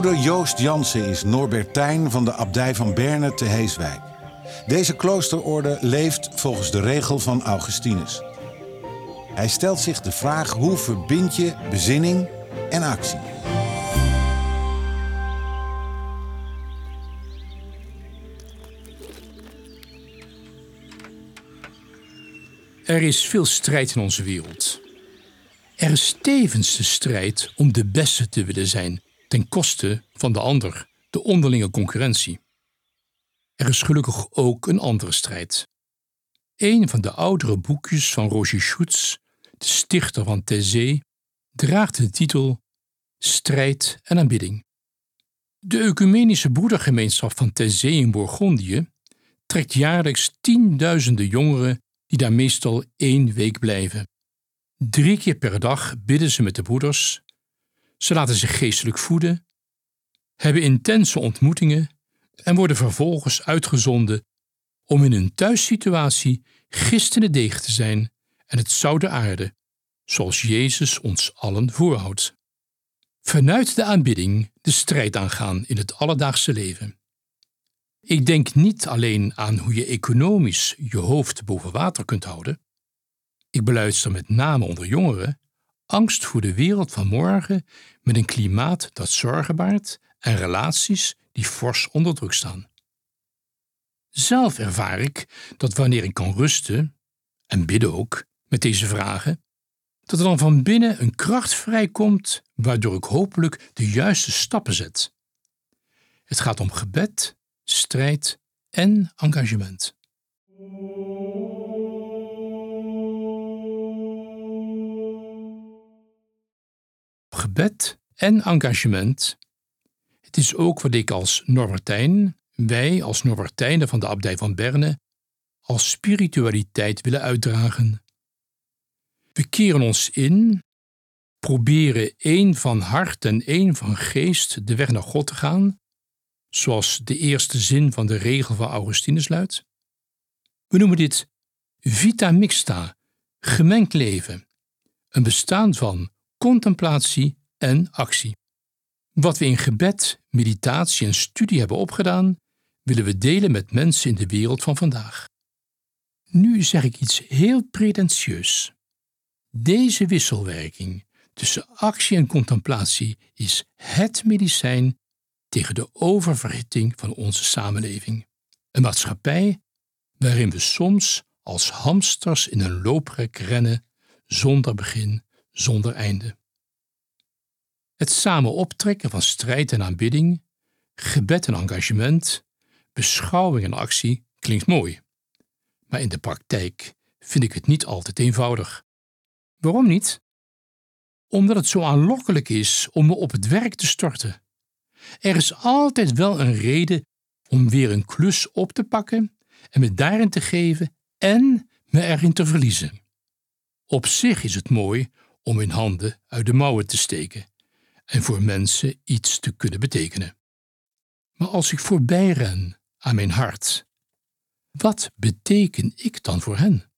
Broeder Joost Jansen is Norbertijn van de abdij van Berne te Heeswijk. Deze kloosterorde leeft volgens de regel van Augustinus. Hij stelt zich de vraag hoe verbind je bezinning en actie. Er is veel strijd in onze wereld. Er is tevens de strijd om de beste te willen zijn, ten koste van de ander, de onderlinge concurrentie. Er is gelukkig ook een andere strijd. Een van de oudere boekjes van Roger Schutz, de stichter van Thésée, draagt de titel Strijd en aanbidding. De ecumenische broedergemeenschap van Thésée in Bourgondië trekt jaarlijks tienduizenden jongeren die daar meestal één week blijven. Drie keer per dag bidden ze met de broeders, ze laten zich geestelijk voeden, hebben intense ontmoetingen en worden vervolgens uitgezonden om in hun thuissituatie gistende deeg te zijn en het zout der aarde, zoals Jezus ons allen voorhoudt. Vanuit de aanbidding de strijd aangaan in het alledaagse leven. Ik denk niet alleen aan hoe je economisch je hoofd boven water kunt houden. Ik beluister met name onder jongeren angst voor de wereld van morgen met een klimaat dat zorgen baart en relaties die fors onder druk staan. Zelf ervaar ik dat wanneer ik kan rusten, en bidden ook, met deze vragen, dat er dan van binnen een kracht vrijkomt waardoor ik hopelijk de juiste stappen zet. Het gaat om gebed, strijd en engagement. Gebed en engagement. Het is ook wat ik als Norbertijn, wij als Norbertijnen van de abdij van Berne, als spiritualiteit willen uitdragen. We keren ons in, proberen één van hart en één van geest de weg naar God te gaan, zoals de eerste zin van de regel van Augustinus luidt. We noemen dit vita mixta, gemengd leven, een bestaan van contemplatie en actie. Wat we in gebed, meditatie en studie hebben opgedaan, willen we delen met mensen in de wereld van vandaag. Nu zeg ik iets heel pretentieus. Deze wisselwerking tussen actie en contemplatie is het medicijn tegen de oververhitting van onze samenleving. Een maatschappij waarin we soms als hamsters in een looprek rennen, zonder begin, zonder einde. Het samen optrekken van strijd en aanbidding, gebed en engagement, beschouwing en actie klinkt mooi. Maar in de praktijk vind ik het niet altijd eenvoudig. Waarom niet? Omdat het zo aanlokkelijk is om me op het werk te storten. Er is altijd wel een reden om weer een klus op te pakken en me daarin te geven en me erin te verliezen. Op zich is het mooi om in handen uit de mouwen te steken en voor mensen iets te kunnen betekenen. Maar als ik voorbij ren aan mijn hart, wat beteken ik dan voor hen?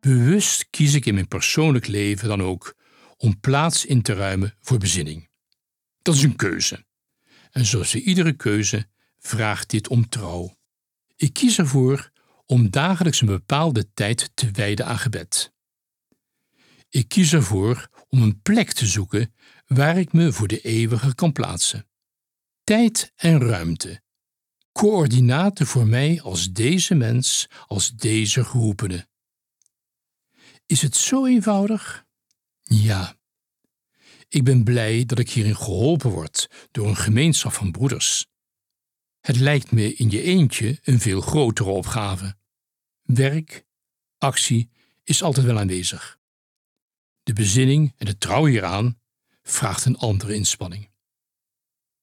Bewust kies ik in mijn persoonlijk leven dan ook om plaats in te ruimen voor bezinning. Dat is een keuze. En zoals bij iedere keuze vraagt dit om trouw. Ik kies ervoor om dagelijks een bepaalde tijd te wijden aan gebed. Ik kies ervoor om een plek te zoeken waar ik me voor de eeuwige kan plaatsen. Tijd en ruimte. Coördinaten voor mij als deze mens, als deze geroepene. Is het zo eenvoudig? Ja. Ik ben blij dat ik hierin geholpen word door een gemeenschap van broeders. Het lijkt me in je eentje een veel grotere opgave. Werk, actie is altijd wel aanwezig. De bezinning en de trouw hieraan vraagt een andere inspanning.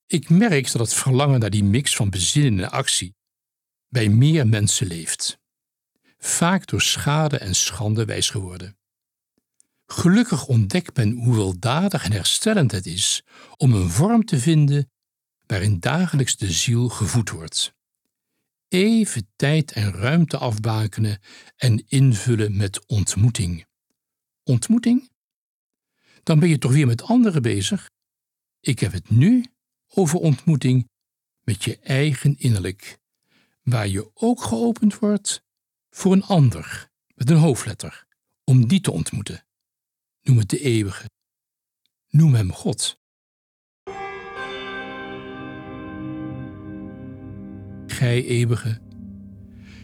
Ik merk dat het verlangen naar die mix van bezinnen en actie bij meer mensen leeft. Vaak door schade en schande wijs geworden. Gelukkig ontdekt men hoe weldadig en herstellend het is om een vorm te vinden waarin dagelijks de ziel gevoed wordt. Even tijd en ruimte afbakenen en invullen met ontmoeting. Ontmoeting? Dan ben je toch weer met anderen bezig? Ik heb het nu over ontmoeting met je eigen innerlijk, waar je ook geopend wordt voor een ander met een hoofdletter, om die te ontmoeten. Noem het de eeuwige. Noem hem God. Gij eeuwige,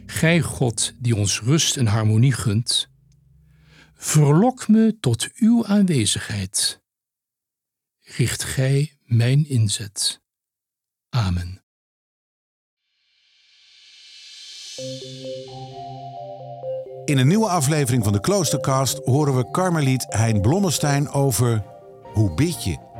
gij God die ons rust en harmonie gunt, verlok me tot uw aanwezigheid. Richt gij mijn inzet. Amen. In een nieuwe aflevering van de Kloostercast horen we Karmeliet Hein Blommestein over Hoe bid je?